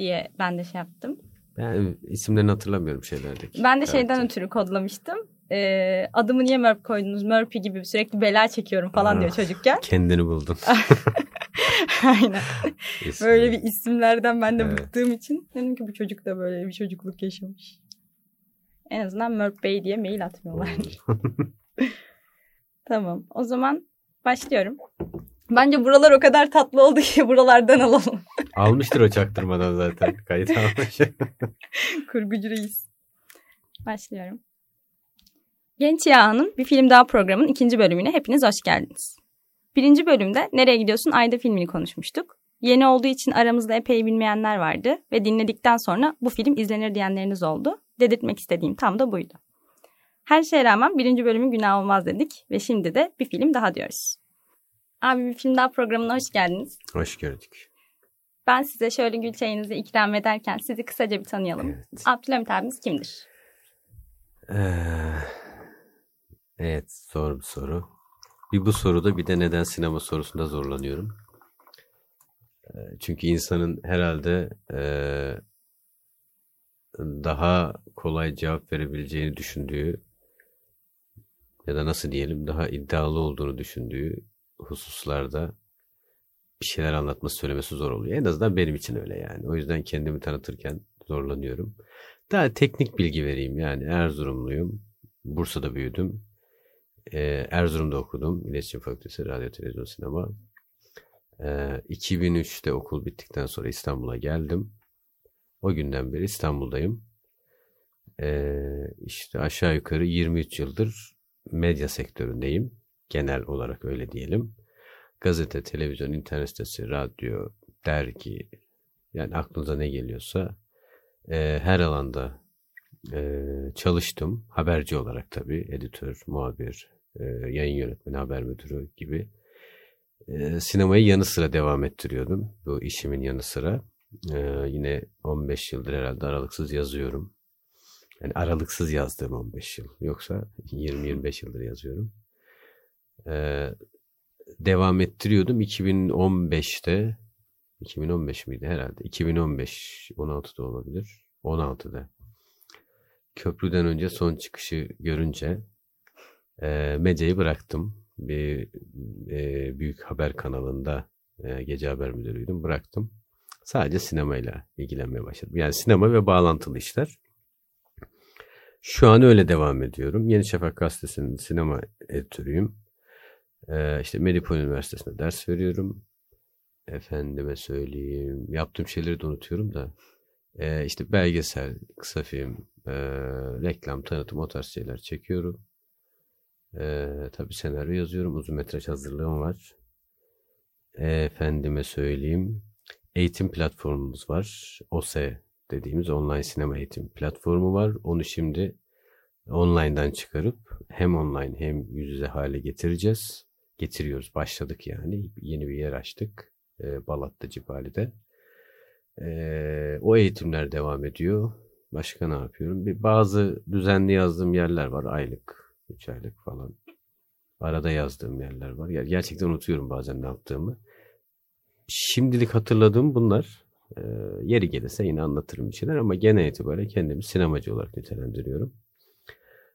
diye ben de şey yaptım. Ben isimlerini hatırlamıyorum şeylerdeki. Ben de şeyden ötürü kodlamıştım. Ee, adımı niye Murphy koydunuz? Murphy gibi sürekli bela çekiyorum falan Ah, diyor çocukken. Kendini buldun. Aynen. İsmi. Böyle bir isimlerden ben de Evet. bıktığım için dedim ki bu çocuk da böyle bir çocukluk yaşamış. En azından Murphy Bey diye mail atmıyorlar. Tamam. O zaman başlıyorum. Bence buralar o kadar tatlı oldu ki buralardan alalım. Almıştır o çaktırmadan zaten. Kayıt almış. Kurgucu reis. Başlıyorum. Genç Yağ'ın bir film daha programın ikinci bölümüne hepiniz hoş geldiniz. Birinci bölümde Nereye Gidiyorsun Ayda filmini konuşmuştuk. Yeni olduğu için aramızda epey bilmeyenler vardı ve dinledikten sonra bu film izlenir diyenleriniz oldu. Dedirtmek istediğim tam da buydu. Her şeye rağmen birinci bölümün günah olmaz dedik ve şimdi de bir film daha diyoruz. Abi bir film daha programına hoş geldiniz. Hoş gördük. Ben size şöyle gül çayınızı ikram ederken sizi kısaca bir tanıyalım. Evet. Abdülhamit abimiz kimdir? Ee, evet zor bir soru. Bir bu soruda bir de neden sinema sorusunda zorlanıyorum. Ee, Çünkü insanın herhalde ee, daha kolay cevap verebileceğini düşündüğü ya da nasıl diyelim daha iddialı olduğunu düşündüğü hususlarda bir şeyler anlatması söylemesi zor oluyor. En azından benim için öyle yani. O yüzden kendimi tanıtırken zorlanıyorum. Daha teknik bilgi vereyim yani Erzurumluyum. Bursa'da büyüdüm. Ee, Erzurum'da okudum. İletişim Fakültesi, Radyo, Televizyon, Sinema. Ee, 2003'te okul bittikten sonra İstanbul'a geldim. O günden beri İstanbul'dayım. Ee, işte aşağı yukarı 23 yıldır medya sektöründeyim. Genel olarak öyle diyelim. Gazete, televizyon, internet sitesi, radyo, dergi yani aklınıza ne geliyorsa e, her alanda e, çalıştım. Haberci olarak tabii. Editör, muhabir, e, yayın yönetmeni, haber müdürü gibi. E, sinemayı yanı sıra devam ettiriyordum. Bu işimin yanı sıra. E, yine 15 yıldır herhalde aralıksız yazıyorum. Yani aralıksız yazdığım 15 yıl. Yoksa 20-25 yıldır yazıyorum. E, devam ettiriyordum. 2015'te 2015 miydi herhalde? 2015 16'da olabilir. 16'da. Köprüden önce son çıkışı görünce e, medyayı bıraktım. Bir e, büyük haber kanalında e, gece haber müdürüydüm. Bıraktım. Sadece sinemayla ilgilenmeye başladım. Yani sinema ve bağlantılı işler. Şu an öyle devam ediyorum. Yeni Şafak Gazetesi'nin sinema editörüyüm. E, işte Medipol Üniversitesi'nde ders veriyorum. Efendime söyleyeyim. Yaptığım şeyleri de unutuyorum da. E, işte belgesel, kısa film, e, reklam, tanıtım o tarz şeyler çekiyorum. E, tabii senaryo yazıyorum. Uzun metraj hazırlığım var. E, efendime söyleyeyim. Eğitim platformumuz var. OSE dediğimiz online sinema eğitim platformu var. Onu şimdi online'dan çıkarıp hem online hem yüz yüze hale getireceğiz. Getiriyoruz. Başladık yani. Yeni bir yer açtık. E, Balat'ta Cibali'de. E, o eğitimler devam ediyor. Başka ne yapıyorum? Bir bazı düzenli yazdığım yerler var. Aylık, üç aylık falan. Arada yazdığım yerler var. Gerçekten unutuyorum bazen ne yaptığımı. Şimdilik hatırladığım bunlar. E, yeri gelirse yine anlatırım bir şeyler ama genel itibariyle kendimi sinemacı olarak nitelendiriyorum.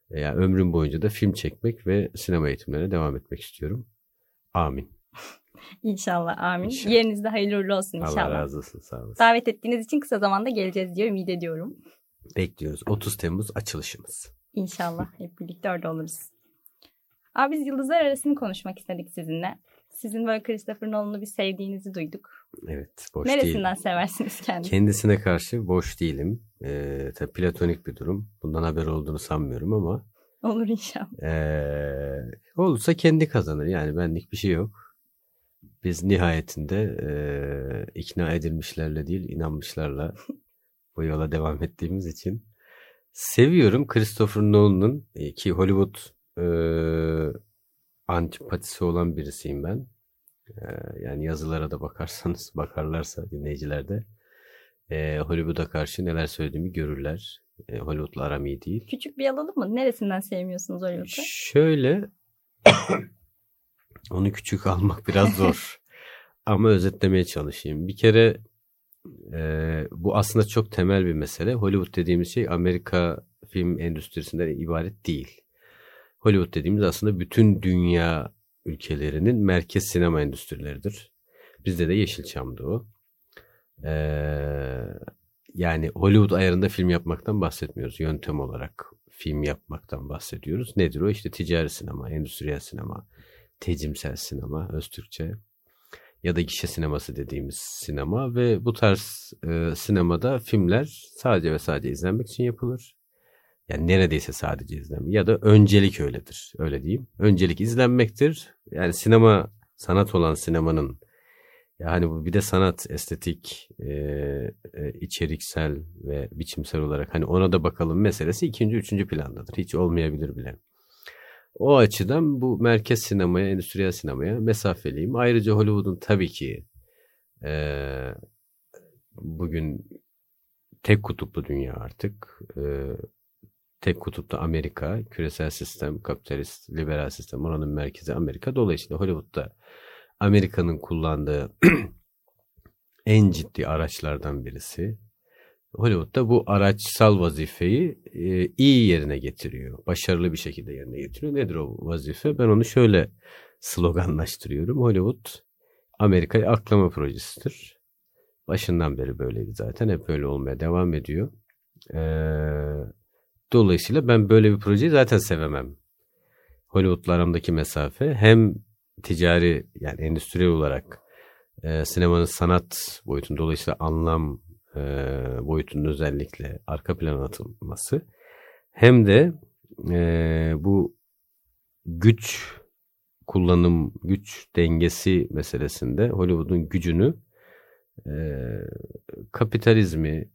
Yani ömrüm boyunca da film çekmek ve sinema eğitimlerine devam etmek istiyorum. Amin. İnşallah amin. İnşallah. Yerinizde hayırlı uğurlu olsun Allah inşallah. razı olsun. Sağ olasın. Davet ettiğiniz için kısa zamanda geleceğiz diye ümit ediyorum. Bekliyoruz. 30 Temmuz açılışımız. İnşallah hep birlikte orada oluruz. Abi biz yıldızlar arasını konuşmak istedik sizinle. Sizin böyle Christopher Nolan'ı bir sevdiğinizi duyduk. Evet. Boş Neresinden değil. seversiniz kendini? Kendisine karşı boş değilim. Ee, tabii platonik bir durum. Bundan haber olduğunu sanmıyorum ama Olur inşallah. ee, olursa kendi kazanır. Yani benlik bir şey yok. Biz nihayetinde ee, ikna edilmişlerle değil inanmışlarla bu yola devam ettiğimiz için seviyorum Christopher Nolan'ın e, ki Hollywood ee, antipatisi olan birisiyim ben. Ee, yani yazılara da bakarsanız bakarlarsa dinleyiciler e, Hollywood'a karşı neler söylediğimi görürler. E, Hollywood'la aram iyi değil. Küçük bir alalım mı? Neresinden sevmiyorsunuz Hollywood'u? Şöyle onu küçük almak biraz zor. Ama özetlemeye çalışayım. Bir kere e, bu aslında çok temel bir mesele. Hollywood dediğimiz şey Amerika film endüstrisinden ibaret değil. Hollywood dediğimiz aslında bütün dünya ülkelerinin merkez sinema endüstrileridir. Bizde de Yeşilçam'dı o. Ee, yani Hollywood ayarında film yapmaktan bahsetmiyoruz. Yöntem olarak film yapmaktan bahsediyoruz. Nedir o? İşte ticari sinema, endüstriyel sinema, tecimsel sinema, öz Türkçe ya da gişe sineması dediğimiz sinema ve bu tarz e, sinemada filmler sadece ve sadece izlenmek için yapılır. Yani neredeyse sadece izlenmek ya da öncelik öyledir. Öyle diyeyim. Öncelik izlenmektir. Yani sinema sanat olan sinemanın yani bu bir de sanat, estetik, e, e, içeriksel ve biçimsel olarak hani ona da bakalım meselesi ikinci, üçüncü plandadır. Hiç olmayabilir bile. O açıdan bu merkez sinemaya, endüstriyel sinemaya mesafeliyim. Ayrıca Hollywood'un tabii ki e, bugün tek kutuplu dünya artık. E, tek kutupta Amerika, küresel sistem, kapitalist, liberal sistem, oranın merkezi Amerika. Dolayısıyla Hollywood'da Amerika'nın kullandığı en ciddi araçlardan birisi. Hollywood'da bu araçsal vazifeyi e, iyi yerine getiriyor. Başarılı bir şekilde yerine getiriyor. Nedir o vazife? Ben onu şöyle sloganlaştırıyorum. Hollywood Amerika'yı aklama projesidir. Başından beri böyleydi zaten. Hep böyle olmaya devam ediyor. Ee, dolayısıyla ben böyle bir projeyi zaten sevemem. Hollywood'la aramdaki mesafe hem ticari yani endüstriyel olarak e, sinemanın sanat boyutunda dolayısıyla anlam e, boyutunun özellikle arka plana atılması hem de e, bu güç kullanım, güç dengesi meselesinde Hollywood'un gücünü e, kapitalizmi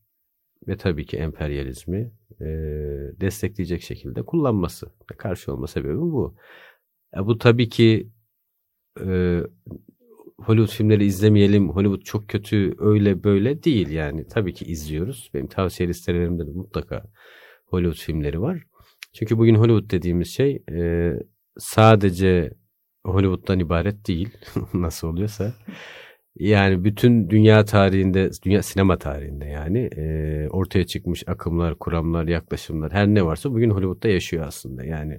ve tabii ki emperyalizmi e, destekleyecek şekilde kullanması. Karşı olma sebebi bu. E, bu tabii ki e, Hollywood filmleri izlemeyelim, Hollywood çok kötü öyle böyle değil yani. Tabii ki izliyoruz. Benim tavsiye listelerimde de mutlaka Hollywood filmleri var. Çünkü bugün Hollywood dediğimiz şey e, sadece Hollywood'dan ibaret değil. Nasıl oluyorsa. Yani bütün dünya tarihinde, dünya sinema tarihinde yani e, ortaya çıkmış akımlar, kuramlar, yaklaşımlar her ne varsa bugün Hollywood'da yaşıyor aslında. Yani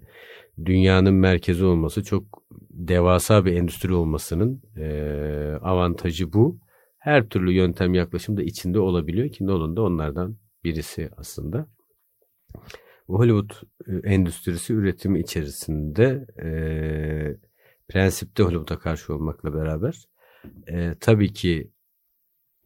dünyanın merkezi olması çok devasa bir endüstri olmasının e, avantajı bu. Her türlü yöntem yaklaşım da içinde olabiliyor ki Nolan da onlardan birisi aslında. Hollywood e, endüstrisi üretimi içerisinde e, prensipte Hollywood'a karşı olmakla beraber e, tabii ki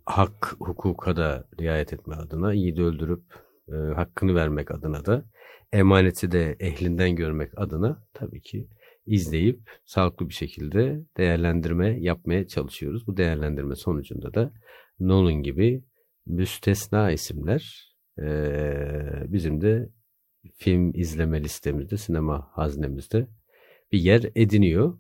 hak hukuka da riayet etme adına yiğidi öldürüp e, hakkını vermek adına da emaneti de ehlinden görmek adına tabii ki izleyip sağlıklı bir şekilde değerlendirme yapmaya çalışıyoruz. Bu değerlendirme sonucunda da Nolan gibi müstesna isimler e, bizim de film izleme listemizde, sinema haznemizde bir yer ediniyor.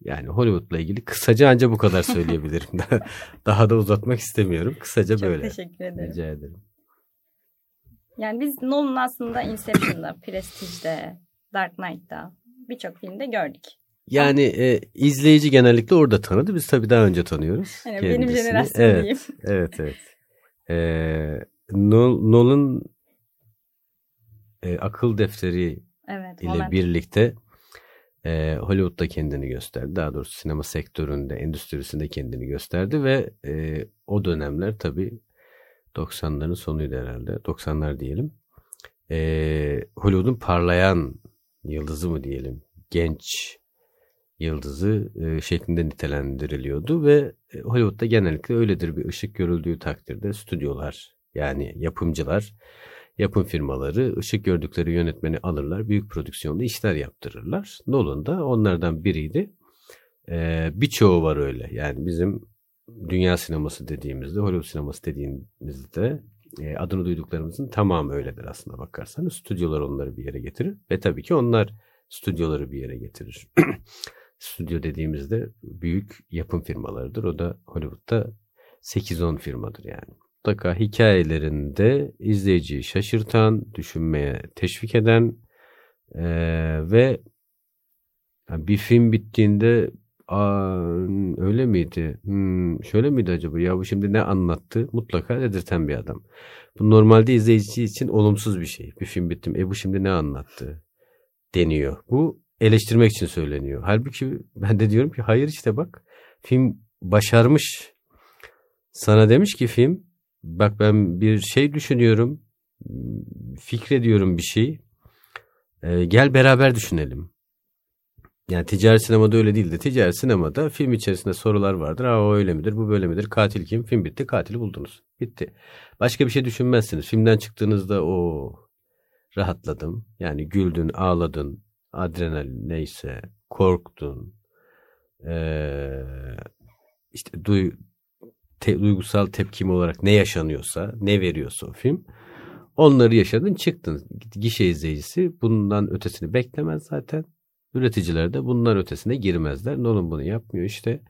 Yani Hollywood'la ilgili kısaca ancak bu kadar söyleyebilirim. Daha da uzatmak istemiyorum. Kısaca Çok böyle. Çok teşekkür ederim. Rica ederim. Yani biz Nolan aslında Inception'da, Prestige'de, Dark Knight'ta birçok filmde gördük. Yani e, izleyici genellikle orada tanıdı. Biz tabii daha önce tanıyoruz. Yani benim jenerasyonum evet, diyeyim. Evet, evet. E, Nolan e, akıl defteri evet, ile moment. birlikte e, Hollywood'da kendini gösterdi. Daha doğrusu sinema sektöründe, endüstrisinde kendini gösterdi ve e, o dönemler tabii 90'ların sonuydu herhalde. 90'lar diyelim. E, Hollywood'un parlayan yıldızı mı diyelim, genç yıldızı e, şeklinde nitelendiriliyordu ve e, Hollywood'da genellikle öyledir bir ışık görüldüğü takdirde stüdyolar yani yapımcılar, yapım firmaları ışık gördükleri yönetmeni alırlar, büyük prodüksiyonda işler yaptırırlar. Nolan da onlardan biriydi. E, birçoğu var öyle. Yani bizim dünya sineması dediğimizde, Hollywood sineması dediğimizde e, adını duyduklarımızın tamamı öyledir aslında bakarsanız. Stüdyolar onları bir yere getirir ve tabii ki onlar stüdyoları bir yere getirir. Stüdyo dediğimizde büyük yapım firmalarıdır. O da Hollywood'da 8-10 firmadır yani. Mutlaka hikayelerinde izleyiciyi şaşırtan, düşünmeye teşvik eden e, ve bir film bittiğinde Aa, öyle miydi? Hmm, şöyle miydi acaba? Ya bu şimdi ne anlattı? Mutlaka dedirten bir adam. Bu normalde izleyici için olumsuz bir şey. Bir film bittim. E bu şimdi ne anlattı? Deniyor. Bu eleştirmek için söyleniyor. Halbuki ben de diyorum ki hayır işte bak film başarmış. Sana demiş ki film bak ben bir şey düşünüyorum. Fikrediyorum bir şey. Ee, gel beraber düşünelim. Yani ticari sinemada öyle değildi. Ticari sinemada film içerisinde sorular vardır. Aa o öyle midir, bu böyle midir? Katil kim? Film bitti, katili buldunuz. Bitti. Başka bir şey düşünmezsiniz. Filmden çıktığınızda o rahatladım. Yani güldün, ağladın, adrenalin neyse, korktun. Ee, işte duy, te, duygusal tepkim olarak ne yaşanıyorsa, ne veriyorsa o film. Onları yaşadın, çıktın. Gişe izleyicisi bundan ötesini beklemez zaten Üreticiler de bunlar ötesine girmezler. Nolan bunu yapmıyor işte.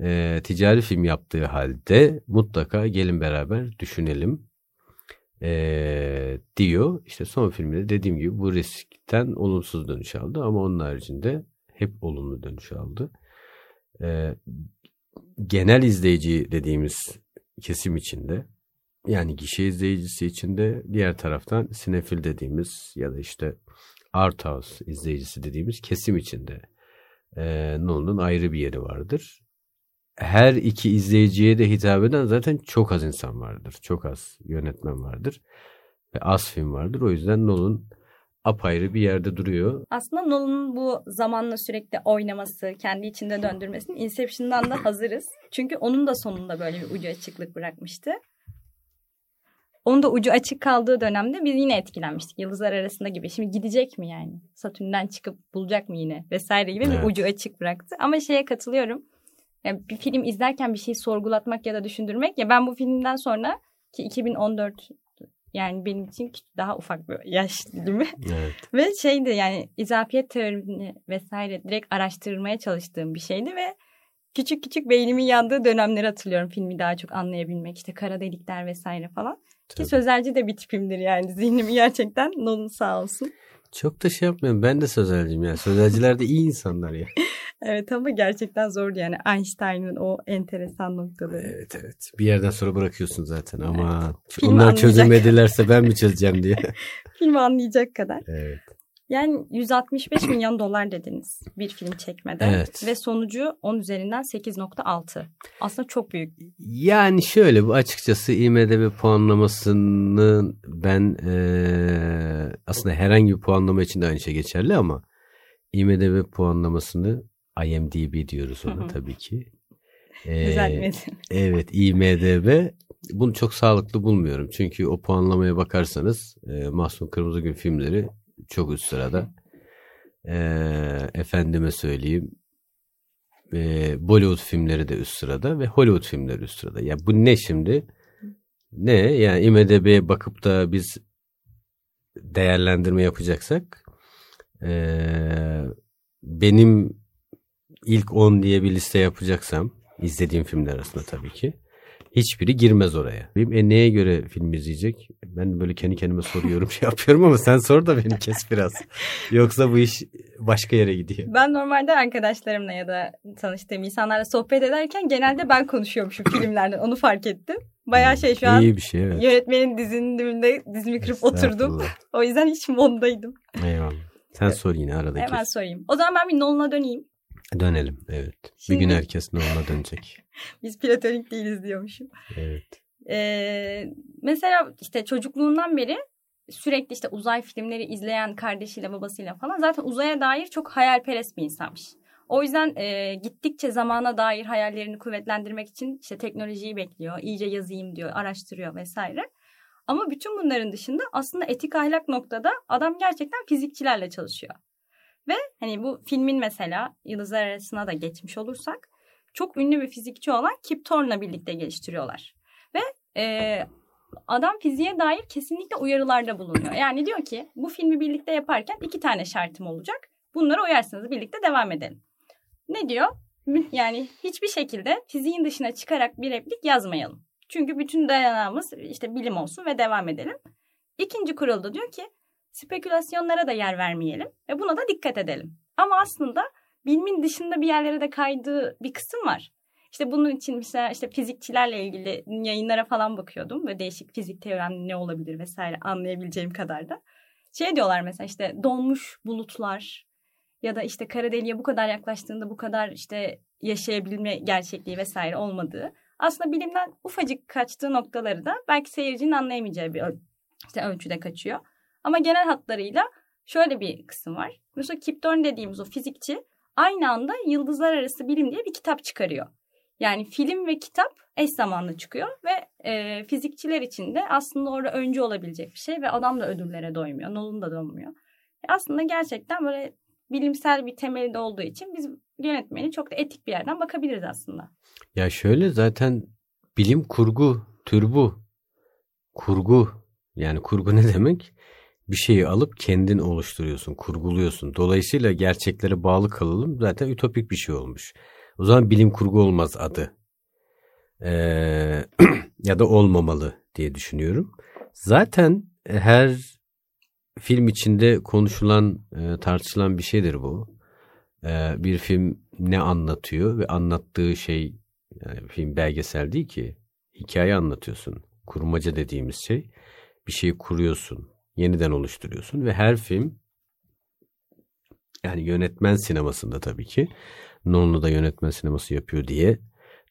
E, ticari film yaptığı halde mutlaka gelin beraber düşünelim e, diyor. İşte son filmde dediğim gibi bu riskten olumsuz dönüş aldı ama onun haricinde hep olumlu dönüş aldı. E, genel izleyici dediğimiz kesim içinde yani gişe izleyicisi içinde diğer taraftan sinefil dediğimiz ya da işte art house izleyicisi dediğimiz kesim içinde e, Nolan'ın ayrı bir yeri vardır. Her iki izleyiciye de hitap eden zaten çok az insan vardır. Çok az yönetmen vardır. Ve az film vardır. O yüzden Nolan apayrı bir yerde duruyor. Aslında Nolan'ın bu zamanla sürekli oynaması, kendi içinde döndürmesinin Inception'dan da hazırız. Çünkü onun da sonunda böyle bir ucu açıklık bırakmıştı. Onun da ucu açık kaldığı dönemde biz yine etkilenmiştik. Yıldızlar arasında gibi. Şimdi gidecek mi yani? Satürn'den çıkıp bulacak mı yine? Vesaire gibi evet. bir ucu açık bıraktı. Ama şeye katılıyorum. Yani bir film izlerken bir şeyi sorgulatmak ya da düşündürmek. Ya ben bu filmden sonra ki 2014 yani benim için daha ufak bir yaş dilimi. Evet. ve şeydi yani izafiyet teorini vesaire direkt araştırmaya çalıştığım bir şeydi ve küçük küçük beynimin yandığı dönemleri hatırlıyorum filmi daha çok anlayabilmek. işte kara delikler vesaire falan. Tabii. Ki sözelci de bir tipimdir yani zihnimi gerçekten Nolan sağ olsun. Çok da şey yapmıyorum. Ben de sözelciyim ya. Sözelciler de iyi insanlar ya. evet ama gerçekten zordu yani Einstein'ın o enteresan noktaları. Evet evet. Bir yerden sonra bırakıyorsun zaten ama evet. onlar çözemedilerse ben mi çözeceğim diye. Filmi anlayacak kadar. Evet. Yani 165 milyon dolar dediniz bir film çekmeden. Evet. Ve sonucu 10 üzerinden 8.6. Aslında çok büyük. Yani şöyle bu açıkçası IMDB puanlamasının ben e, aslında herhangi bir puanlama için de aynı şey geçerli ama IMDB puanlamasını IMDB diyoruz ona tabii ki. Ee, Evet IMDB bunu çok sağlıklı bulmuyorum. Çünkü o puanlamaya bakarsanız e, Mahsun Kırmızıgül filmleri çok üst sırada. E, efendime söyleyeyim e, Bollywood filmleri de üst sırada ve Hollywood filmleri üst sırada. Ya bu ne şimdi? Ne? Yani IMDB'ye bakıp da biz değerlendirme yapacaksak e, benim ilk 10 diye bir liste yapacaksam izlediğim filmler arasında tabii ki Hiçbiri girmez oraya. E neye göre film izleyecek? Ben böyle kendi kendime soruyorum şey yapıyorum ama sen sor da beni kes biraz. Yoksa bu iş başka yere gidiyor. Ben normalde arkadaşlarımla ya da tanıştığım insanlarla sohbet ederken genelde ben konuşuyormuşum filmlerden onu fark ettim. Baya şey şu an İyi bir şey, evet. yönetmenin dizinin dibinde dizimi kırıp oturdum. O yüzden hiç mondaydım. Eyvallah. Sen sor yine arada. Hemen sorayım. O zaman ben bir Nolan'a döneyim. Dönelim evet. Şimdi, bir gün herkes Nolan'a dönecek. Biz platonik değiliz diyormuşum. Evet. Ee, mesela işte çocukluğundan beri sürekli işte uzay filmleri izleyen kardeşiyle babasıyla falan zaten uzaya dair çok hayalperest bir insanmış. O yüzden e, gittikçe zamana dair hayallerini kuvvetlendirmek için işte teknolojiyi bekliyor. iyice yazayım diyor, araştırıyor vesaire. Ama bütün bunların dışında aslında etik ahlak noktada adam gerçekten fizikçilerle çalışıyor. Ve hani bu filmin mesela Yıldızlar Arasına da geçmiş olursak çok ünlü bir fizikçi olan Kip Thorne'la birlikte geliştiriyorlar. Ve e, adam fiziğe dair kesinlikle uyarılarda bulunuyor. Yani diyor ki bu filmi birlikte yaparken iki tane şartım olacak. Bunlara uyarsınız birlikte devam edelim. Ne diyor? Yani hiçbir şekilde fiziğin dışına çıkarak bir replik yazmayalım. Çünkü bütün dayanağımız işte bilim olsun ve devam edelim. İkinci kuralda diyor ki spekülasyonlara da yer vermeyelim ve buna da dikkat edelim. Ama aslında bilimin dışında bir yerlere de kaydığı bir kısım var. İşte bunun için mesela işte fizikçilerle ilgili yayınlara falan bakıyordum. Böyle değişik fizik teoremi ne olabilir vesaire anlayabileceğim kadar da. Şey diyorlar mesela işte donmuş bulutlar ya da işte kara deliğe bu kadar yaklaştığında bu kadar işte yaşayabilme gerçekliği vesaire olmadığı. Aslında bilimden ufacık kaçtığı noktaları da belki seyircinin anlayamayacağı bir işte ölçüde kaçıyor. Ama genel hatlarıyla şöyle bir kısım var. Mesela Kip Thorne dediğimiz o fizikçi aynı anda Yıldızlar Arası Bilim diye bir kitap çıkarıyor. Yani film ve kitap eş zamanlı çıkıyor ve e, fizikçiler için de aslında orada öncü olabilecek bir şey ve adam da ödüllere doymuyor. Nolan da doymuyor. E aslında gerçekten böyle bilimsel bir temeli de olduğu için biz yönetmeni çok da etik bir yerden bakabiliriz aslında. Ya şöyle zaten bilim kurgu tür bu. Kurgu yani kurgu ne demek? Bir şeyi alıp kendin oluşturuyorsun, kurguluyorsun. Dolayısıyla gerçeklere bağlı kalalım zaten ütopik bir şey olmuş. O zaman bilim kurgu olmaz adı. Ee, ya da olmamalı diye düşünüyorum. Zaten her film içinde konuşulan, e, tartışılan bir şeydir bu. E, bir film ne anlatıyor ve anlattığı şey yani film belgesel değil ki. Hikaye anlatıyorsun. Kurmaca dediğimiz şey. Bir şeyi kuruyorsun, yeniden oluşturuyorsun ve her film yani yönetmen sinemasında tabii ki Nolan'ı da yönetmen sineması yapıyor diye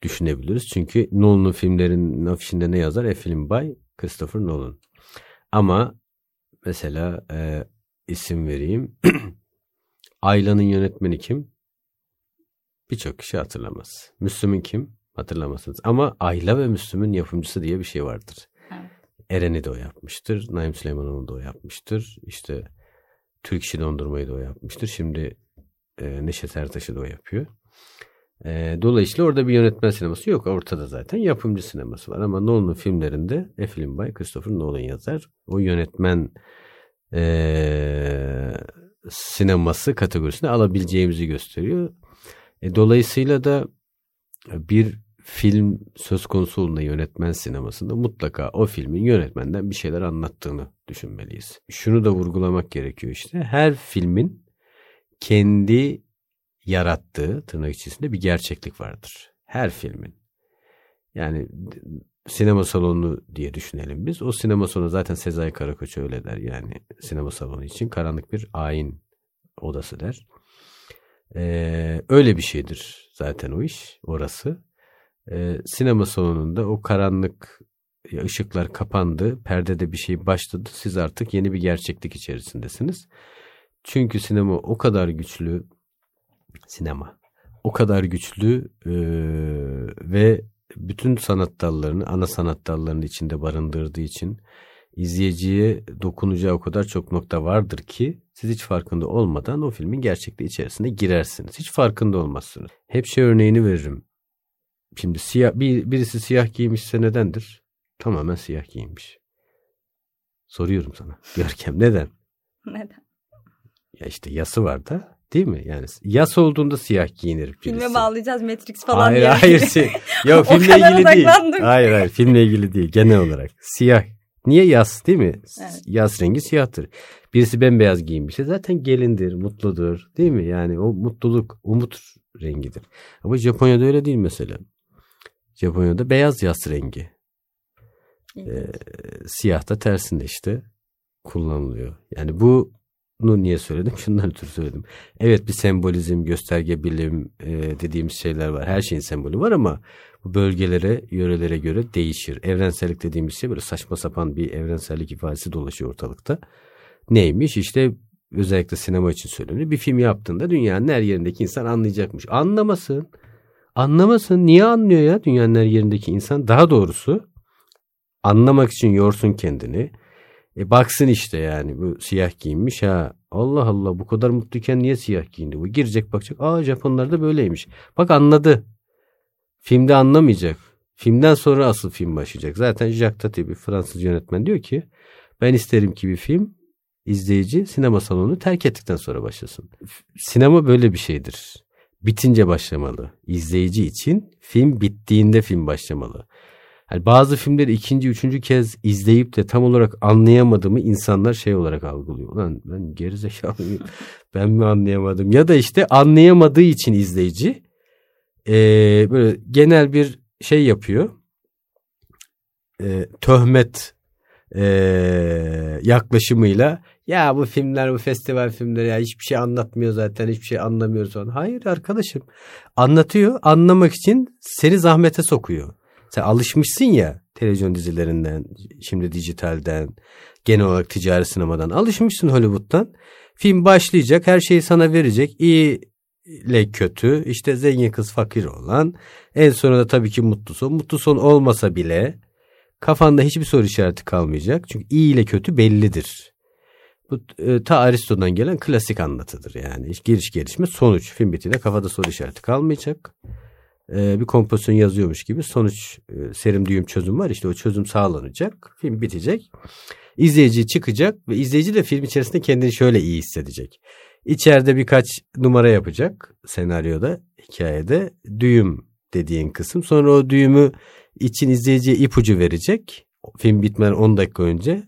düşünebiliriz. Çünkü Nolan'ın filmlerin afişinde ne yazar? A Film by Christopher Nolan. Ama mesela e, isim vereyim. Ayla'nın yönetmeni kim? Birçok kişi hatırlamaz. Müslüm'ün kim? Hatırlamazsınız. Ama Ayla ve Müslüm'ün yapımcısı diye bir şey vardır. Eren'i de o yapmıştır. Naim Süleymanoğlu da o yapmıştır. İşte Türk Dondurmayı da o yapmıştır. Şimdi e, Neşet Ertaş'ı da o yapıyor. E, dolayısıyla orada bir yönetmen sineması yok. Ortada zaten yapımcı sineması var. Ama Nolan'ın filmlerinde A Film by Christopher Nolan yazar. O yönetmen e, sineması kategorisine alabileceğimizi gösteriyor. E, dolayısıyla da bir film söz konusu olduğunda yönetmen sinemasında mutlaka o filmin yönetmenden bir şeyler anlattığını düşünmeliyiz. Şunu da vurgulamak gerekiyor işte. Her filmin kendi yarattığı tırnak içerisinde bir gerçeklik vardır. Her filmin. Yani sinema salonu diye düşünelim biz. O sinema salonu zaten Sezai Karakoç öyle der. Yani sinema salonu için karanlık bir ayin odası der. Ee, öyle bir şeydir zaten o iş orası. Ee, sinema salonunda o karanlık ışıklar kapandı, perdede bir şey başladı. Siz artık yeni bir gerçeklik içerisindesiniz. Çünkü sinema o kadar güçlü, sinema o kadar güçlü e, ve bütün sanat dallarını, ana sanat dallarının içinde barındırdığı için izleyiciye dokunacağı o kadar çok nokta vardır ki siz hiç farkında olmadan o filmin gerçekliği içerisine girersiniz. Hiç farkında olmazsınız. Hep şey örneğini veririm. Şimdi siyah bir, birisi siyah giymişse nedendir? Tamamen siyah giymiş. Soruyorum sana. Görkem neden? Neden? Ya işte yası var da değil mi? Yani yas olduğunda siyah giyinir birisi. Filme bağlayacağız Matrix falan hayır, diye. Hayır hayır. Yok filmle ilgili değil. Hayır hayır filmle ilgili değil genel olarak. Siyah. Niye yas değil mi? Evet. Yas rengi siyahtır. Birisi bembeyaz giyinmişse zaten gelindir, mutludur değil mi? Yani o mutluluk, umut rengidir. Ama Japonya'da öyle değil mesela. Japonya'da beyaz yas rengi. Ee, siyah da tersinde işte kullanılıyor. Yani bu bunu niye söyledim? Şundan ötürü söyledim. Evet bir sembolizm, gösterge bilim e, dediğimiz şeyler var. Her şeyin sembolü var ama bu bölgelere, yörelere göre değişir. Evrensellik dediğimiz şey böyle saçma sapan bir evrensellik ifadesi dolaşıyor ortalıkta. Neymiş? İşte özellikle sinema için söyleniyor. Bir film yaptığında dünyanın her yerindeki insan anlayacakmış. Anlamasın. Anlamasın. Niye anlıyor ya dünyanın her yerindeki insan? Daha doğrusu anlamak için yorsun kendini e baksın işte yani bu siyah giyinmiş ha. Allah Allah bu kadar mutluyken niye siyah giyindi bu? Girecek bakacak. Aa Japonlar da böyleymiş. Bak anladı. Filmde anlamayacak. Filmden sonra asıl film başlayacak. Zaten Jacques Tati bir Fransız yönetmen diyor ki ben isterim ki bir film izleyici sinema salonunu terk ettikten sonra başlasın. Sinema böyle bir şeydir. Bitince başlamalı. İzleyici için film bittiğinde film başlamalı. Yani bazı filmleri ikinci, üçüncü kez izleyip de tam olarak anlayamadığımı insanlar şey olarak algılıyor. Lan ben gerizekalıyım. Ben mi anlayamadım? Ya da işte anlayamadığı için izleyici e, böyle genel bir şey yapıyor. E, töhmet e, yaklaşımıyla ya bu filmler bu festival filmleri ya hiçbir şey anlatmıyor zaten hiçbir şey anlamıyoruz falan. Hayır arkadaşım anlatıyor anlamak için seni zahmete sokuyor. Sen alışmışsın ya televizyon dizilerinden şimdi dijitalden genel olarak ticari sinemadan alışmışsın Hollywood'dan. Film başlayacak her şeyi sana verecek iyi ile kötü işte zengin kız fakir olan en sonunda tabii ki mutlu son mutlu son olmasa bile kafanda hiçbir soru işareti kalmayacak çünkü iyi ile kötü bellidir. Bu e, ta Aristo'dan gelen klasik anlatıdır yani giriş gelişme sonuç film bittiğinde kafada soru işareti kalmayacak. E, bir kompozisyon yazıyormuş gibi sonuç e, serim düğüm çözüm var işte o çözüm sağlanacak film bitecek. İzleyici çıkacak ve izleyici de film içerisinde kendini şöyle iyi hissedecek. İçeride birkaç numara yapacak senaryoda, hikayede düğüm dediğin kısım. Sonra o düğümü için izleyiciye ipucu verecek. Film bitmeden 10 dakika önce.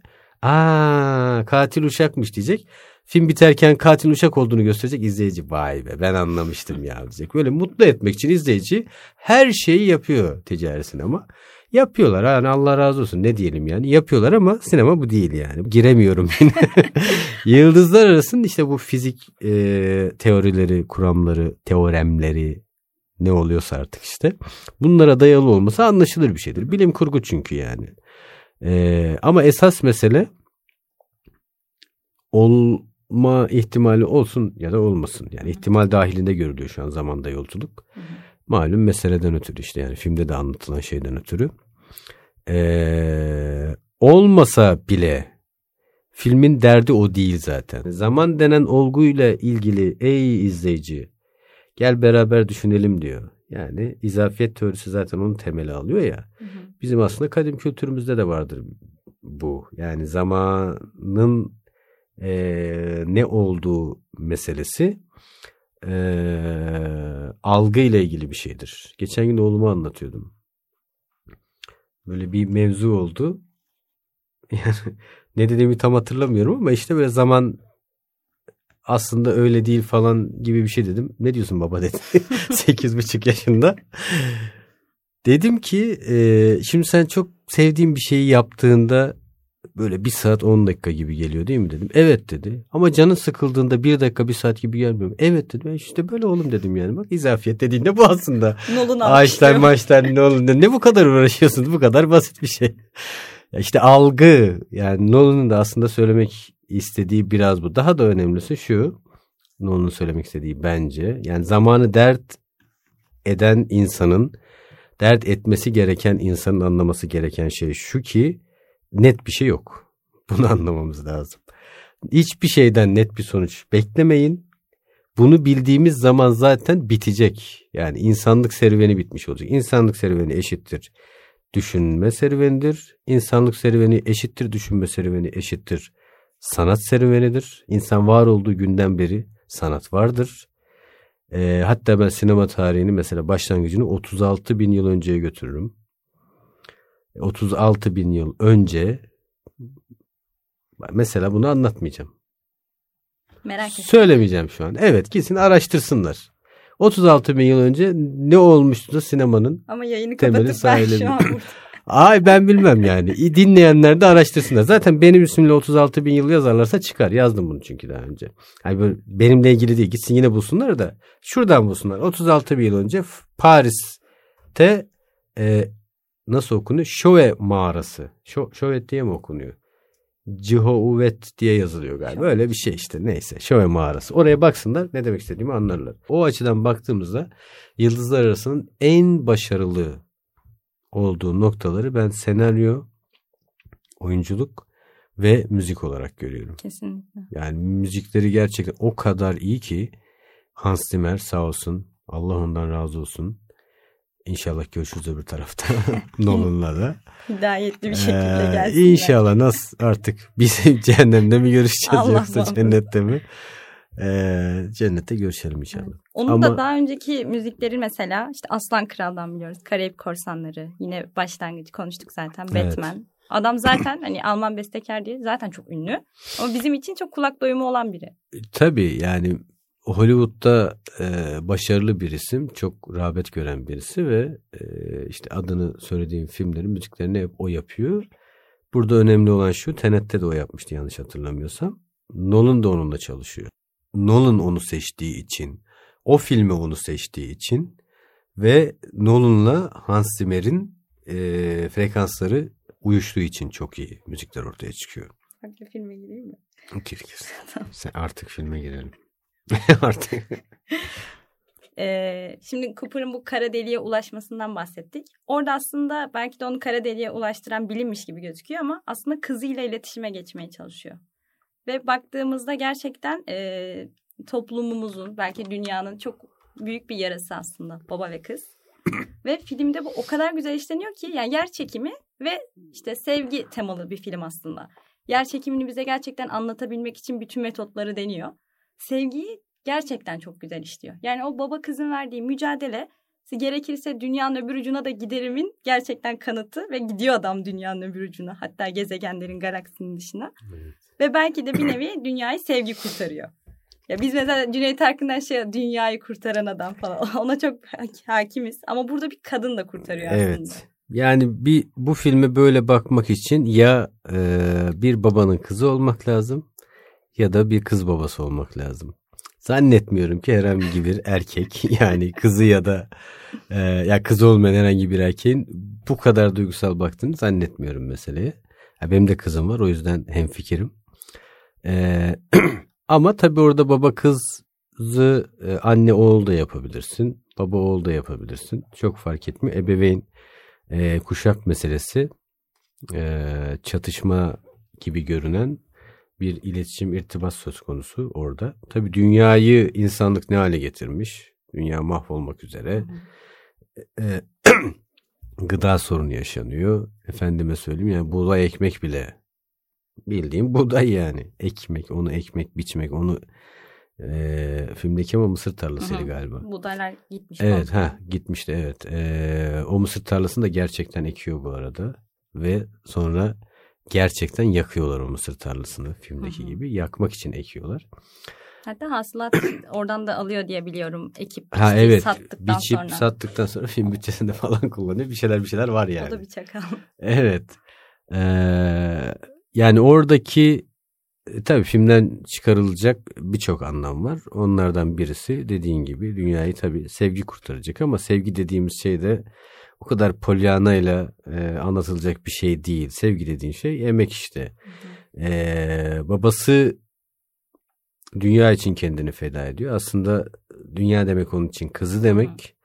Aa katil uşakmış diyecek. Film biterken katil uşak olduğunu gösterecek izleyici. Vay be ben anlamıştım ya diyecek. Böyle mutlu etmek için izleyici her şeyi yapıyor ticari sinema. Yapıyorlar yani Allah razı olsun ne diyelim yani yapıyorlar ama sinema bu değil yani giremiyorum yine. Yıldızlar arasında işte bu fizik e, teorileri, kuramları, teoremleri ne oluyorsa artık işte bunlara dayalı olması anlaşılır bir şeydir. Bilim kurgu çünkü yani. E, ama esas mesele olma ihtimali olsun ya da olmasın. Yani ihtimal dahilinde görülüyor şu an zamanda yolculuk. Malum meseleden ötürü işte yani filmde de anlatılan şeyden ötürü. Ee, olmasa bile filmin derdi o değil zaten. Zaman denen olguyla ilgili ey izleyici gel beraber düşünelim diyor. Yani izafiyet teorisi zaten onun temeli alıyor ya. Hı hı. Bizim aslında kadim kültürümüzde de vardır bu. Yani zamanın e, ne olduğu meselesi e, algı ile ilgili bir şeydir. Geçen gün oğluma anlatıyordum. Böyle bir mevzu oldu. Yani ne dediğimi tam hatırlamıyorum ama işte böyle zaman aslında öyle değil falan gibi bir şey dedim. Ne diyorsun baba dedi. Sekiz buçuk yaşında. Dedim ki e, şimdi sen çok sevdiğin bir şeyi yaptığında böyle bir saat on dakika gibi geliyor değil mi dedim. Evet dedi. Ama canın sıkıldığında bir dakika bir saat gibi gelmiyor mu? Evet dedim. E işte böyle oğlum dedim yani. Bak izafiyet dediğinde bu aslında. Nolan Ağaçlar maçlar ne olun ne bu kadar uğraşıyorsunuz bu kadar basit bir şey. Ya işte algı yani Nolan'ın da aslında söylemek istediği biraz bu. Daha da önemlisi şu. Nolan'ın söylemek istediği bence. Yani zamanı dert eden insanın dert etmesi gereken insanın anlaması gereken şey şu ki net bir şey yok. Bunu anlamamız lazım. Hiçbir şeyden net bir sonuç beklemeyin. Bunu bildiğimiz zaman zaten bitecek. Yani insanlık serüveni bitmiş olacak. İnsanlık serüveni eşittir. Düşünme serüvenidir. İnsanlık serüveni eşittir. Düşünme serüveni eşittir. Sanat serüvenidir. İnsan var olduğu günden beri sanat vardır. E, hatta ben sinema tarihini mesela başlangıcını 36 bin yıl önceye götürürüm. 36 bin yıl önce mesela bunu anlatmayacağım. Merak ettim. Söylemeyeceğim şu an. Evet gitsin araştırsınlar. 36 bin yıl önce ne olmuştu da sinemanın Ama yayını kapatıp ben şu an burada. Ay ben bilmem yani. Dinleyenler de araştırsınlar. Zaten benim ismimle 36 bin yıl yazarlarsa çıkar. Yazdım bunu çünkü daha önce. Yani böyle benimle ilgili değil. Gitsin yine bulsunlar da. Şuradan bulsunlar. 36 bin yıl önce Paris'te e, nasıl okunuyor? Şove mağarası. Şo, Şovet diye mi okunuyor? Cihouvet diye yazılıyor galiba. Şöyle. Öyle bir şey işte. Neyse. Şove mağarası. Oraya baksınlar ne demek istediğimi anlarlar. O açıdan baktığımızda yıldızlar arasının en başarılı olduğu noktaları ben senaryo, oyunculuk ve müzik olarak görüyorum. Kesinlikle. Yani müzikleri gerçekten o kadar iyi ki Hans Zimmer sağ olsun. Allah ondan razı olsun. İnşallah görüşürüz öbür tarafta. Nolan'la da. Hidayetli bir şekilde ee, gelsin. İnşallah nasıl artık bizim cehennemde mi görüşeceğiz Allah yoksa Allah. cennette mi? Ee, cennette görüşelim inşallah. Onun Ama- da daha önceki müzikleri mesela işte Aslan Kral'dan biliyoruz. Karayip Korsanları. Yine başlangıcı konuştuk zaten. Evet. Batman. Adam zaten hani Alman bestekar diye zaten çok ünlü. Ama bizim için çok kulak doyumu olan biri. Tabii yani Hollywood'da e, başarılı bir isim, çok rağbet gören birisi ve e, işte adını söylediğim filmlerin müziklerini hep o yapıyor. Burada önemli olan şu, Tenet'te de o yapmıştı yanlış hatırlamıyorsam. Nolan da onunla çalışıyor. Nolan onu seçtiği için, o filmi onu seçtiği için ve Nolan'la Hans Zimmer'in e, frekansları uyuştuğu için çok iyi müzikler ortaya çıkıyor. Hadi filme gireyim mi? Gir gir. Sen artık filme girelim. artık. Ee, şimdi Cooper'ın bu kara deliğe ulaşmasından bahsettik. Orada aslında belki de onu kara deliğe ulaştıran bilinmiş gibi gözüküyor ama aslında kızıyla iletişime geçmeye çalışıyor. Ve baktığımızda gerçekten e, toplumumuzun belki dünyanın çok büyük bir yarası aslında baba ve kız. ve filmde bu o kadar güzel işleniyor ki yani yer çekimi ve işte sevgi temalı bir film aslında. Yer çekimini bize gerçekten anlatabilmek için bütün metotları deniyor. Sevgiyi gerçekten çok güzel işliyor. Yani o baba kızın verdiği mücadele gerekirse dünyanın öbür ucuna da giderimin gerçekten kanıtı ve gidiyor adam dünyanın öbür ucuna hatta gezegenlerin galaksinin dışına. Evet. Ve belki de bir nevi dünyayı sevgi kurtarıyor. Ya biz mesela Cüneyt Arkın'dan şey dünyayı kurtaran adam falan ona çok hakimiz ama burada bir kadın da kurtarıyor aslında. Evet. Yani bir bu filme böyle bakmak için ya e, bir babanın kızı olmak lazım ya da bir kız babası olmak lazım. Zannetmiyorum ki herhangi bir erkek yani kızı ya da e, ya kızı olmayan herhangi bir erkeğin bu kadar duygusal baktığını zannetmiyorum meseleye. Ya benim de kızım var o yüzden hemfikirim. E, ama tabii orada baba kızı e, anne oğul da yapabilirsin. Baba oğul da yapabilirsin. Çok fark etmiyor. Ebeveyn e, kuşak meselesi e, çatışma gibi görünen bir iletişim irtibat söz konusu orada. Tabii dünyayı insanlık ne hale getirmiş? Dünya mahvolmak üzere. E, gıda sorunu yaşanıyor. Efendime söyleyeyim yani buğday ekmek bile bildiğim buğday yani. Ekmek, onu ekmek biçmek, onu e, filmdeki ama mısır tarlasıydı Hı-hı. galiba. Buğdaylar gitmiş. Evet ha gitmişti evet. E, o mısır tarlasını da gerçekten ekiyor bu arada. Ve sonra gerçekten yakıyorlar o mısır tarlasını filmdeki Hı-hı. gibi. Yakmak için ekiyorlar. Hatta hasılat oradan da alıyor diye biliyorum ekip. Ha işte evet. Sattıktan biçip sonra. sattıktan sonra film bütçesinde falan kullanıyor. Bir şeyler bir şeyler var yani. O da bir çakal. Evet. Ee, yani oradaki e, tabii filmden çıkarılacak birçok anlam var. Onlardan birisi dediğin gibi dünyayı tabii sevgi kurtaracak ama sevgi dediğimiz şey de o kadar polyanayla e, anlatılacak bir şey değil. Sevgi dediğin şey emek işte. E, babası dünya için kendini feda ediyor. Aslında dünya demek onun için kızı demek.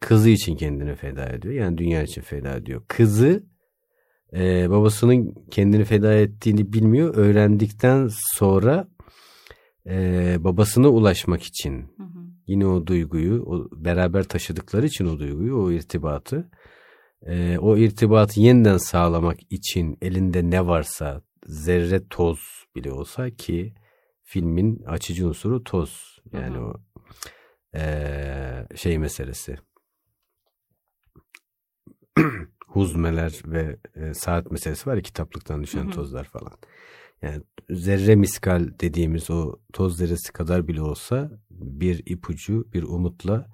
Kızı için kendini feda ediyor. Yani dünya için feda ediyor. Kızı e, babasının kendini feda ettiğini bilmiyor. Öğrendikten sonra e, babasına ulaşmak için hı hı. Yine o duyguyu o beraber taşıdıkları için o duyguyu o irtibatı e, o irtibatı yeniden sağlamak için elinde ne varsa zerre toz bile olsa ki filmin açıcı unsuru toz yani hı. o e, şey meselesi huzmeler ve e, saat meselesi var ya kitaplıktan düşen hı hı. tozlar falan. Yani zerre miskal dediğimiz o toz zerresi kadar bile olsa bir ipucu, bir umutla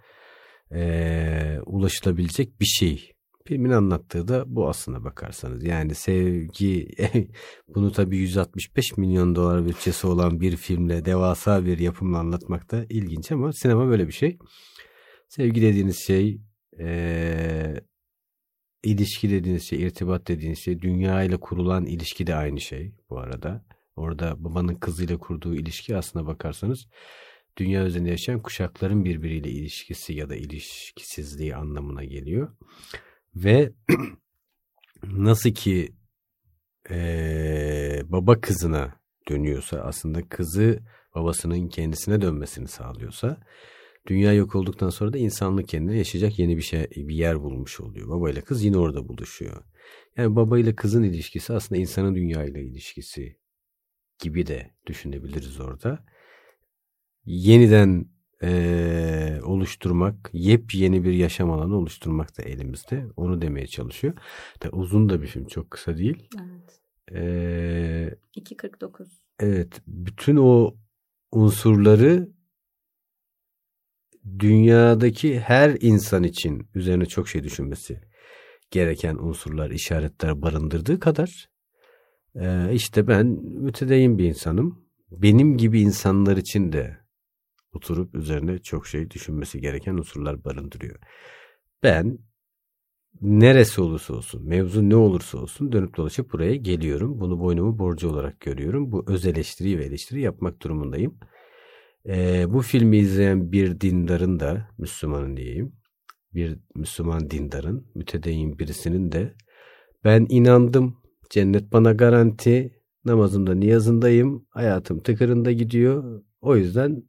e, ulaşılabilecek bir şey. Filmin anlattığı da bu aslına bakarsanız. Yani sevgi, bunu tabii 165 milyon dolar bütçesi olan bir filmle, devasa bir yapımla anlatmak da ilginç ama sinema böyle bir şey. Sevgi dediğiniz şey e, ilişki dediğiniz şey, irtibat dediğiniz şey, dünya ile kurulan ilişki de aynı şey bu arada. Orada babanın kızıyla kurduğu ilişki aslına bakarsanız dünya üzerinde yaşayan kuşakların birbiriyle ilişkisi ya da ilişkisizliği anlamına geliyor. Ve nasıl ki ee, baba kızına dönüyorsa aslında kızı babasının kendisine dönmesini sağlıyorsa Dünya yok olduktan sonra da insanlık kendine yaşayacak yeni bir şey bir yer bulmuş oluyor. Baba ile kız yine orada buluşuyor. Yani baba ile kızın ilişkisi aslında insanın dünya ile ilişkisi gibi de düşünebiliriz orada. Yeniden e, oluşturmak, yepyeni bir yaşam alanı oluşturmak da elimizde. Onu demeye çalışıyor. Da uzun da bir film, çok kısa değil. Evet. E, 2.49. evet, bütün o unsurları dünyadaki her insan için üzerine çok şey düşünmesi gereken unsurlar, işaretler barındırdığı kadar e, işte ben mütedeyyin bir insanım. Benim gibi insanlar için de oturup üzerine çok şey düşünmesi gereken unsurlar barındırıyor. Ben neresi olursa olsun, mevzu ne olursa olsun dönüp dolaşıp buraya geliyorum. Bunu boynumu borcu olarak görüyorum. Bu öz eleştiri ve eleştiri yapmak durumundayım. Ee, bu filmi izleyen bir dindarın da, Müslümanın diyeyim, bir Müslüman dindarın, mütedeyyin birisinin de ben inandım, cennet bana garanti, namazımda niyazındayım, hayatım tıkırında gidiyor. O yüzden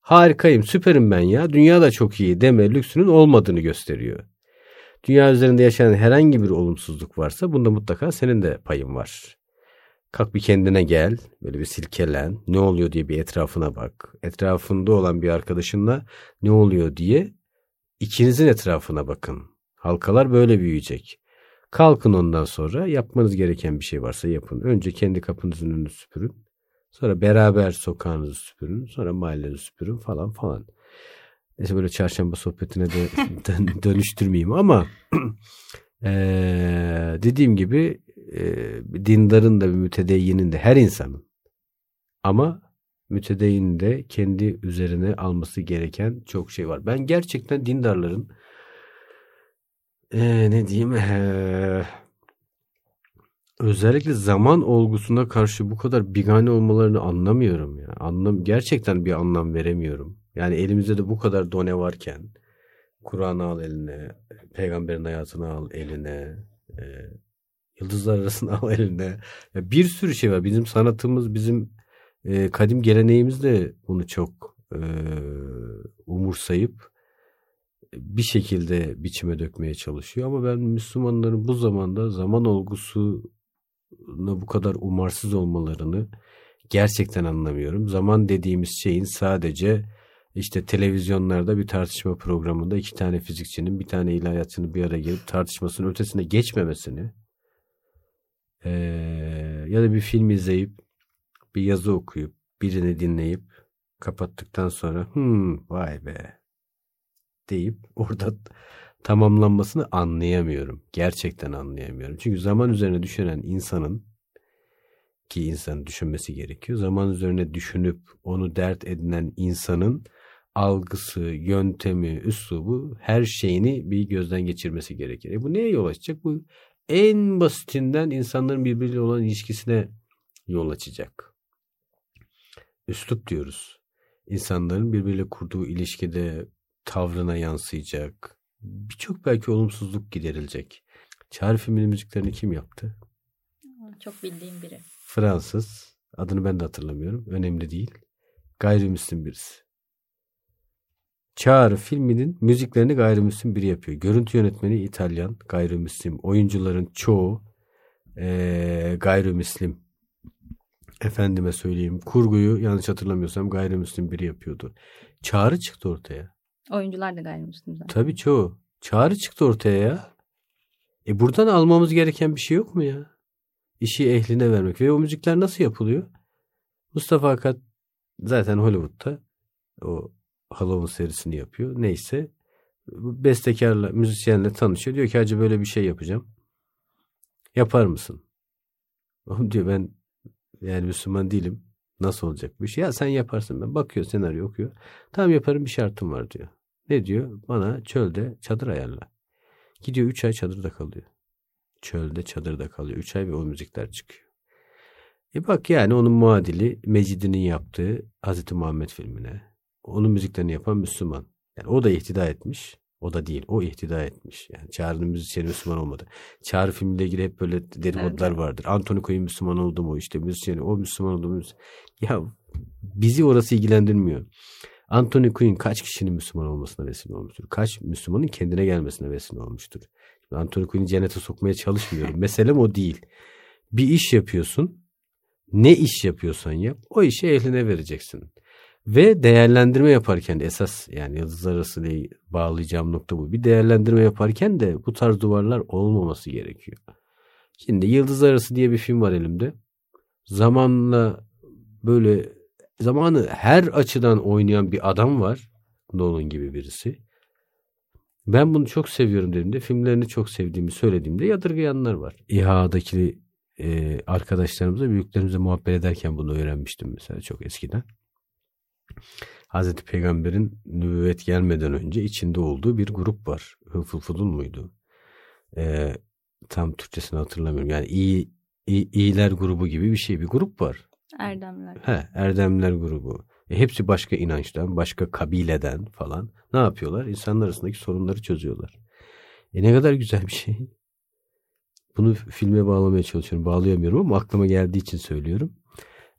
harikayım, süperim ben ya, dünya da çok iyi deme lüksünün olmadığını gösteriyor. Dünya üzerinde yaşayan herhangi bir olumsuzluk varsa bunda mutlaka senin de payın var. Kalk bir kendine gel, böyle bir silkelen, ne oluyor diye bir etrafına bak. Etrafında olan bir arkadaşınla ne oluyor diye ikinizin etrafına bakın. Halkalar böyle büyüyecek. Kalkın ondan sonra yapmanız gereken bir şey varsa yapın. Önce kendi kapınızın önünü süpürün. Sonra beraber sokağınızı süpürün. Sonra mahallenizi süpürün falan falan. Neyse böyle çarşamba sohbetine de dönüştürmeyeyim ama ee, dediğim gibi e, dindarın da bir mütedeyyinin de her insanın ama mütedeyyin de kendi üzerine alması gereken çok şey var. Ben gerçekten dindarların e, ne diyeyim e, özellikle zaman olgusuna karşı bu kadar bigane olmalarını anlamıyorum ya. Anlam gerçekten bir anlam veremiyorum. Yani elimizde de bu kadar done varken Kur'an'ı al eline, peygamberin hayatını al eline, yıldızlar arasında al eline. Ya bir sürü şey var. Bizim sanatımız, bizim e, kadim geleneğimiz de bunu çok e, umursayıp bir şekilde biçime dökmeye çalışıyor. Ama ben Müslümanların bu zamanda zaman olgusuna bu kadar umarsız olmalarını gerçekten anlamıyorum. Zaman dediğimiz şeyin sadece işte televizyonlarda bir tartışma programında iki tane fizikçinin bir tane ilahiyatçının bir araya gelip tartışmasının ötesine geçmemesini ee, ya da bir film izleyip bir yazı okuyup birini dinleyip kapattıktan sonra hmm vay be deyip orada tamamlanmasını anlayamıyorum. Gerçekten anlayamıyorum. Çünkü zaman üzerine düşünen insanın ki insan düşünmesi gerekiyor. Zaman üzerine düşünüp onu dert edinen insanın algısı, yöntemi, üslubu her şeyini bir gözden geçirmesi gerekir. E bu neye yol açacak? Bu en basitinden insanların birbiriyle olan ilişkisine yol açacak. Üslup diyoruz. İnsanların birbiriyle kurduğu ilişkide tavrına yansıyacak. Birçok belki olumsuzluk giderilecek. Çağrı filminin müziklerini kim yaptı? Çok bildiğim biri. Fransız. Adını ben de hatırlamıyorum. Önemli değil. Gayrimüslim birisi. Çağrı filminin müziklerini gayrimüslim biri yapıyor. Görüntü yönetmeni İtalyan, gayrimüslim. Oyuncuların çoğu ee, gayrimüslim. Efendime söyleyeyim. Kurguyu yanlış hatırlamıyorsam gayrimüslim biri yapıyordu. Çağrı çıktı ortaya. Oyuncular da gayrimüslim zaten. Tabii çoğu. Çağrı çıktı ortaya ya. E buradan almamız gereken bir şey yok mu ya? İşi ehline vermek. Ve o müzikler nasıl yapılıyor? Mustafa Akat zaten Hollywood'da o Halloween serisini yapıyor. Neyse bestekarla, müzisyenle tanışıyor. Diyor ki hacı böyle bir şey yapacağım. Yapar mısın? Oğlum diyor ben yani Müslüman değilim. Nasıl olacak bu iş? Ya sen yaparsın ben. Bakıyor senaryo okuyor. Tamam yaparım bir şartım var diyor. Ne diyor? Bana çölde çadır ayarla. Gidiyor 3 ay çadırda kalıyor. Çölde çadırda kalıyor. 3 ay ve o müzikler çıkıyor. E bak yani onun muadili Mecid'in yaptığı Hazreti Muhammed filmine. Onun müziklerini yapan Müslüman. Yani o da ihtida etmiş. O da değil. O ihtida etmiş. Yani Çağrı'nın müzisyeni Müslüman olmadı. Çağrı filmiyle ilgili hep böyle dedikodular evet. vardır. Anthony Quinn Müslüman oldu mu? işte müzisyeni o Müslüman oldu mu? Ya bizi orası ilgilendirmiyor. Anthony Quinn kaç kişinin Müslüman olmasına vesile olmuştur? Kaç Müslümanın kendine gelmesine vesile olmuştur? Anthony Quinn'i cennete sokmaya çalışmıyorum. Meselem o değil. Bir iş yapıyorsun. Ne iş yapıyorsan yap. O işi ehline vereceksin. Ve değerlendirme yaparken de esas yani yıldızlar arası diye bağlayacağım nokta bu. Bir değerlendirme yaparken de bu tarz duvarlar olmaması gerekiyor. Şimdi Yıldızlar Arası diye bir film var elimde. Zamanla böyle zamanı her açıdan oynayan bir adam var. Nolan gibi birisi. Ben bunu çok seviyorum dediğimde, filmlerini çok sevdiğimi söylediğimde yadırgayanlar var. İHA'daki e, arkadaşlarımıza, büyüklerimize muhabbet ederken bunu öğrenmiştim mesela çok eskiden. Hazreti Peygamber'in nübüvvet gelmeden önce içinde olduğu bir grup var. Hıfılfudun muydu? E, tam Türkçesini hatırlamıyorum. Yani iyi, iyi iyiler grubu gibi bir şey. Bir grup var. Erdemler. He, Erdemler grubu. E, hepsi başka inançtan, başka kabileden falan. Ne yapıyorlar? İnsanlar arasındaki sorunları çözüyorlar. E ne kadar güzel bir şey. Bunu filme bağlamaya çalışıyorum. Bağlayamıyorum ama aklıma geldiği için söylüyorum.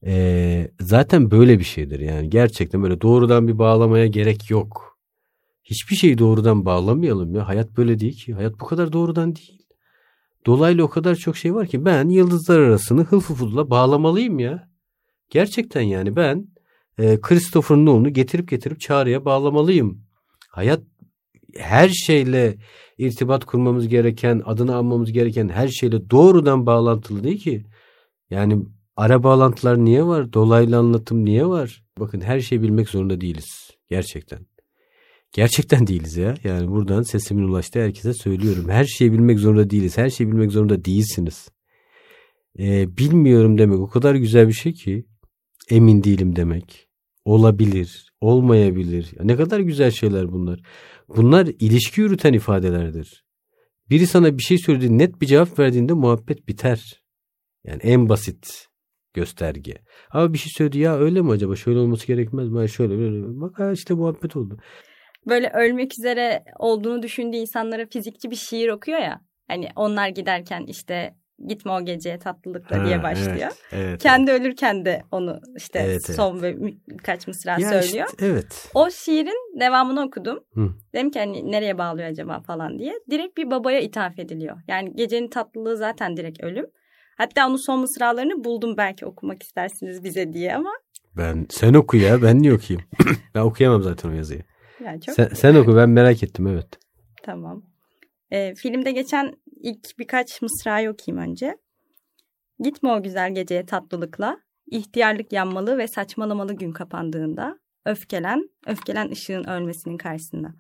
E, zaten böyle bir şeydir yani. Gerçekten böyle doğrudan bir bağlamaya gerek yok. Hiçbir şeyi doğrudan bağlamayalım ya. Hayat böyle değil ki. Hayat bu kadar doğrudan değil. Dolaylı o kadar çok şey var ki ben yıldızlar arasını hılfufudla bağlamalıyım ya. Gerçekten yani ben e, Christopher Nolan'u getirip getirip çağrıya bağlamalıyım. Hayat her şeyle irtibat kurmamız gereken, adını almamız gereken her şeyle doğrudan bağlantılı değil ki. Yani ara bağlantılar niye var? Dolaylı anlatım niye var? Bakın her şeyi bilmek zorunda değiliz. Gerçekten. Gerçekten değiliz ya. Yani buradan sesimin ulaştığı herkese söylüyorum. Her şeyi bilmek zorunda değiliz. Her şeyi bilmek zorunda değilsiniz. Ee, bilmiyorum demek o kadar güzel bir şey ki emin değilim demek. Olabilir, olmayabilir. Ne kadar güzel şeyler bunlar. Bunlar ilişki yürüten ifadelerdir. Biri sana bir şey söyledi, net bir cevap verdiğinde muhabbet biter. Yani en basit gösterge. Ama bir şey söyledi ya öyle mi acaba? Şöyle olması gerekmez mi? Şöyle böyle. Bak ha işte muhabbet oldu. Böyle ölmek üzere olduğunu düşündüğü insanlara fizikçi bir şiir okuyor ya. Hani onlar giderken işte gitme o geceye tatlılıkla ha, diye başlıyor. Evet, evet, Kendi evet. ölürken de onu işte evet, son evet. ve birkaç mısra ya söylüyor. Işte, evet. O şiirin devamını okudum. Hı. Dedim ki hani nereye bağlıyor acaba falan diye. Direkt bir babaya ithaf ediliyor. Yani gecenin tatlılığı zaten direkt ölüm. Hatta onun son mısralarını buldum belki okumak istersiniz bize diye ama. Ben sen oku ya ben niye okuyayım? ben okuyamam zaten o yazıyı. Yani çok... sen, sen oku ben merak ettim evet. Tamam. E, filmde geçen ilk birkaç mısrayı okuyayım önce. Gitme o güzel geceye tatlılıkla, ihtiyarlık yanmalı ve saçmalamalı gün kapandığında, öfkelen, öfkelen ışığın ölmesinin karşısında.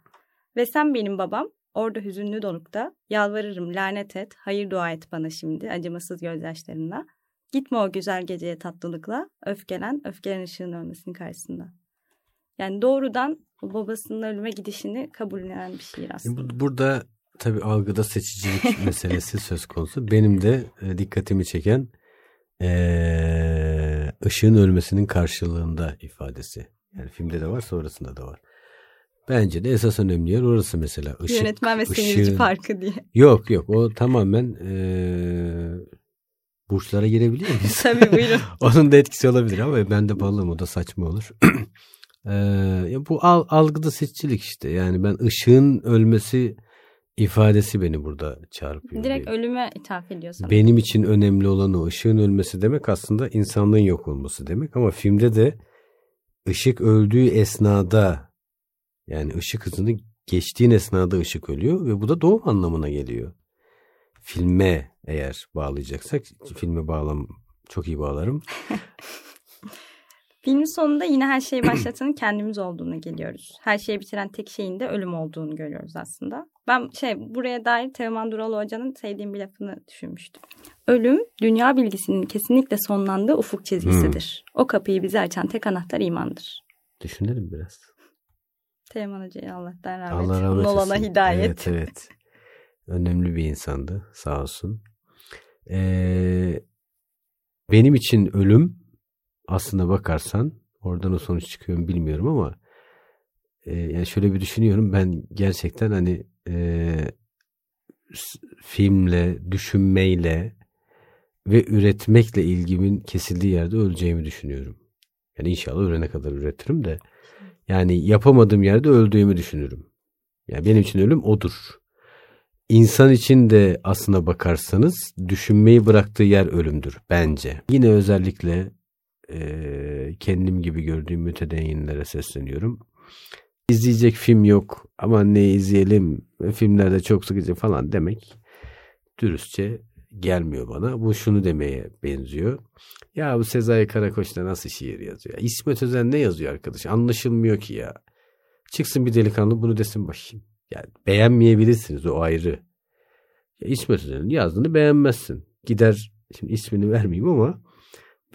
Ve sen benim babam, orada hüzünlü donukta, yalvarırım lanet et, hayır dua et bana şimdi acımasız gözyaşlarınla. Gitme o güzel geceye tatlılıkla, öfkelen, öfkelen ışığın ölmesinin karşısında. Yani doğrudan babasının ölüme gidişini kabullenen bir şiir aslında. Burada tabii algıda seçicilik meselesi söz konusu. Benim de e, dikkatimi çeken e, ışığın ölmesinin karşılığında ifadesi. Yani filmde de var sonrasında da var. Bence de esas önemli yer orası mesela. Işık, Yönetmen ve seyirci farkı diye. Yok yok o tamamen e, burçlara girebiliyor muyuz? Tabii buyurun. Onun da etkisi olabilir ama ben de balığım o da saçma olur. ee, bu al, algıda seçicilik işte. Yani ben ışığın ölmesi ifadesi beni burada çarpıyor. Direkt ölüme ithaf ediyor sana. Benim için önemli olan o ışığın ölmesi demek aslında insanlığın yok olması demek. Ama filmde de ışık öldüğü esnada yani ışık hızını geçtiğin esnada ışık ölüyor ve bu da doğum anlamına geliyor. Filme eğer bağlayacaksak filme bağlam çok iyi bağlarım. Filmin sonunda yine her şeyi başlatanın kendimiz olduğunu geliyoruz. Her şeyi bitiren tek şeyin de ölüm olduğunu görüyoruz aslında. Ben şey buraya dair Teoman Duralı Hoca'nın sevdiğim bir lafını düşünmüştüm. Ölüm dünya bilgisinin kesinlikle sonlandığı ufuk çizgisidir. Hmm. O kapıyı bize açan tek anahtar imandır. Düşünelim biraz. Teoman Hoca'ya Allah'tan rahmet. Allah rahmet Nolan'a hidayet. Evet evet. Önemli bir insandı sağ olsun. Ee, benim için ölüm aslında bakarsan oradan o sonuç çıkıyor mu bilmiyorum ama e, yani şöyle bir düşünüyorum ben gerçekten hani e, filmle, düşünmeyle ve üretmekle ilgimin kesildiği yerde öleceğimi düşünüyorum. Yani inşallah ölene kadar üretirim de yani yapamadığım yerde öldüğümü düşünürüm. Yani benim için ölüm odur. İnsan için de aslına bakarsanız düşünmeyi bıraktığı yer ölümdür bence. Yine özellikle e, kendim gibi gördüğüm mütedeyinlere sesleniyorum. İzleyecek film yok ama ne izleyelim filmlerde çok sıkıcı falan demek dürüstçe gelmiyor bana. Bu şunu demeye benziyor. Ya bu Sezai Karakoç da nasıl şiir yazıyor? İsmet Özen ne yazıyor arkadaş? Anlaşılmıyor ki ya. Çıksın bir delikanlı bunu desin bakayım. Yani beğenmeyebilirsiniz o ayrı. Ya İsmet Özen'in yazdığını beğenmezsin. Gider şimdi ismini vermeyeyim ama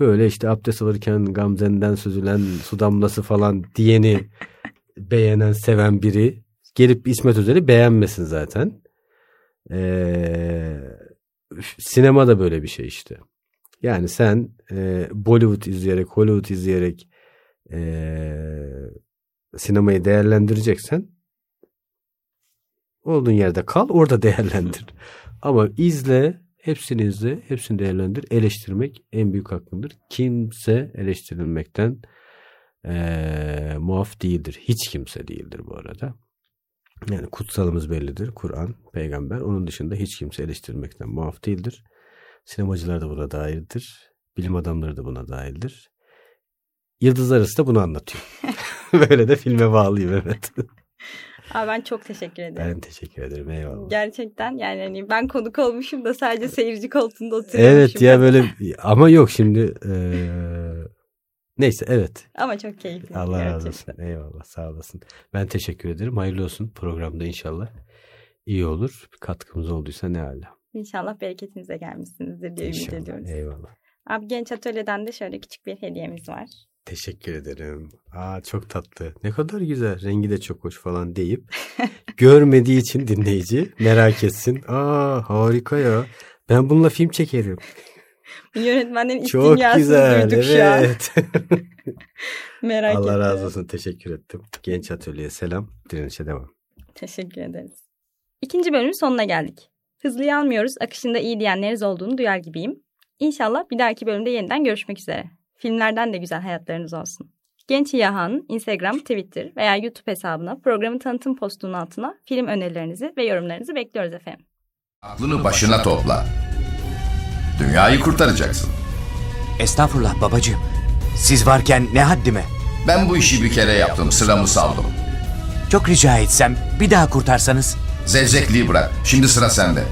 böyle işte abdest alırken Gamzen'den süzülen su damlası falan diyeni beğenen seven biri gelip İsmet Özel'i beğenmesin zaten. Ee, sinema da böyle bir şey işte. Yani sen e, Bollywood izleyerek, Hollywood izleyerek e, sinemayı değerlendireceksen olduğun yerde kal orada değerlendir. Ama izle, hepsini izle, hepsini değerlendir. Eleştirmek en büyük hakkındır. Kimse eleştirilmekten e, muaf değildir. Hiç kimse değildir bu arada. Yani kutsalımız bellidir. Kur'an, peygamber. Onun dışında hiç kimse eleştirmekten muaf değildir. Sinemacılar da buna dahildir. Bilim adamları da buna dahildir. Yıldızlar Arası da bunu anlatıyor. Böyle de filme bağlıyım evet. Abi ben çok teşekkür ederim. Ben teşekkür ederim eyvallah. Gerçekten yani hani ben konuk olmuşum da sadece seyirci koltuğunda oturuyormuşum. Evet ya böyle ama yok şimdi ee, neyse evet. Ama çok keyifli. Allah gerçekten. razı olsun eyvallah sağ olasın. Ben teşekkür ederim hayırlı olsun programda inşallah iyi olur. Bir katkımız olduysa ne hala. İnşallah bereketinize gelmişsinizdir diye ümit ediyoruz. eyvallah. Abi Genç Atölye'den de şöyle küçük bir hediyemiz var. Teşekkür ederim. Aa çok tatlı. Ne kadar güzel. Rengi de çok hoş falan deyip görmediği için dinleyici merak etsin. Aa harika ya. Ben bununla film çekerim. Yönetmenlerin iç Çok güzel. duyduk şu an. Evet. Merak Allah ettim. razı olsun. Teşekkür ettim. Genç Atölye'ye selam. Direnişe devam. Teşekkür ederiz. İkinci bölümün sonuna geldik. Hızlıyı almıyoruz, akışında iyi diyenleriz olduğunu duyar gibiyim. İnşallah bir dahaki bölümde yeniden görüşmek üzere. Filmlerden de güzel hayatlarınız olsun. Genç Yahan'ın Instagram, Twitter veya YouTube hesabına programın tanıtım postunun altına film önerilerinizi ve yorumlarınızı bekliyoruz efendim. Aklını başına topla. Dünyayı kurtaracaksın. Estağfurullah babacığım. Siz varken ne haddime? Ben bu işi bir kere yaptım, sıramı saldım. Çok rica etsem bir daha kurtarsanız. Zevzekliği bırak, şimdi sıra sende.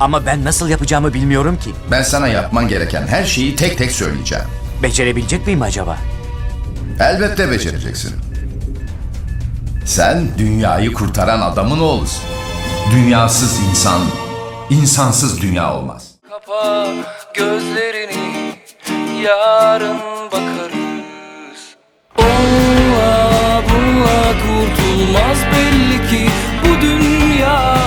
Ama ben nasıl yapacağımı bilmiyorum ki. Ben sana yapman gereken her şeyi tek tek söyleyeceğim. Becerebilecek miyim acaba? Elbette becereceksin. Sen dünyayı kurtaran adamın oğlusun. Dünyasız insan, insansız dünya olmaz kapa gözlerini yarın bakarız. Ola bula kurtulmaz belli ki bu dünya.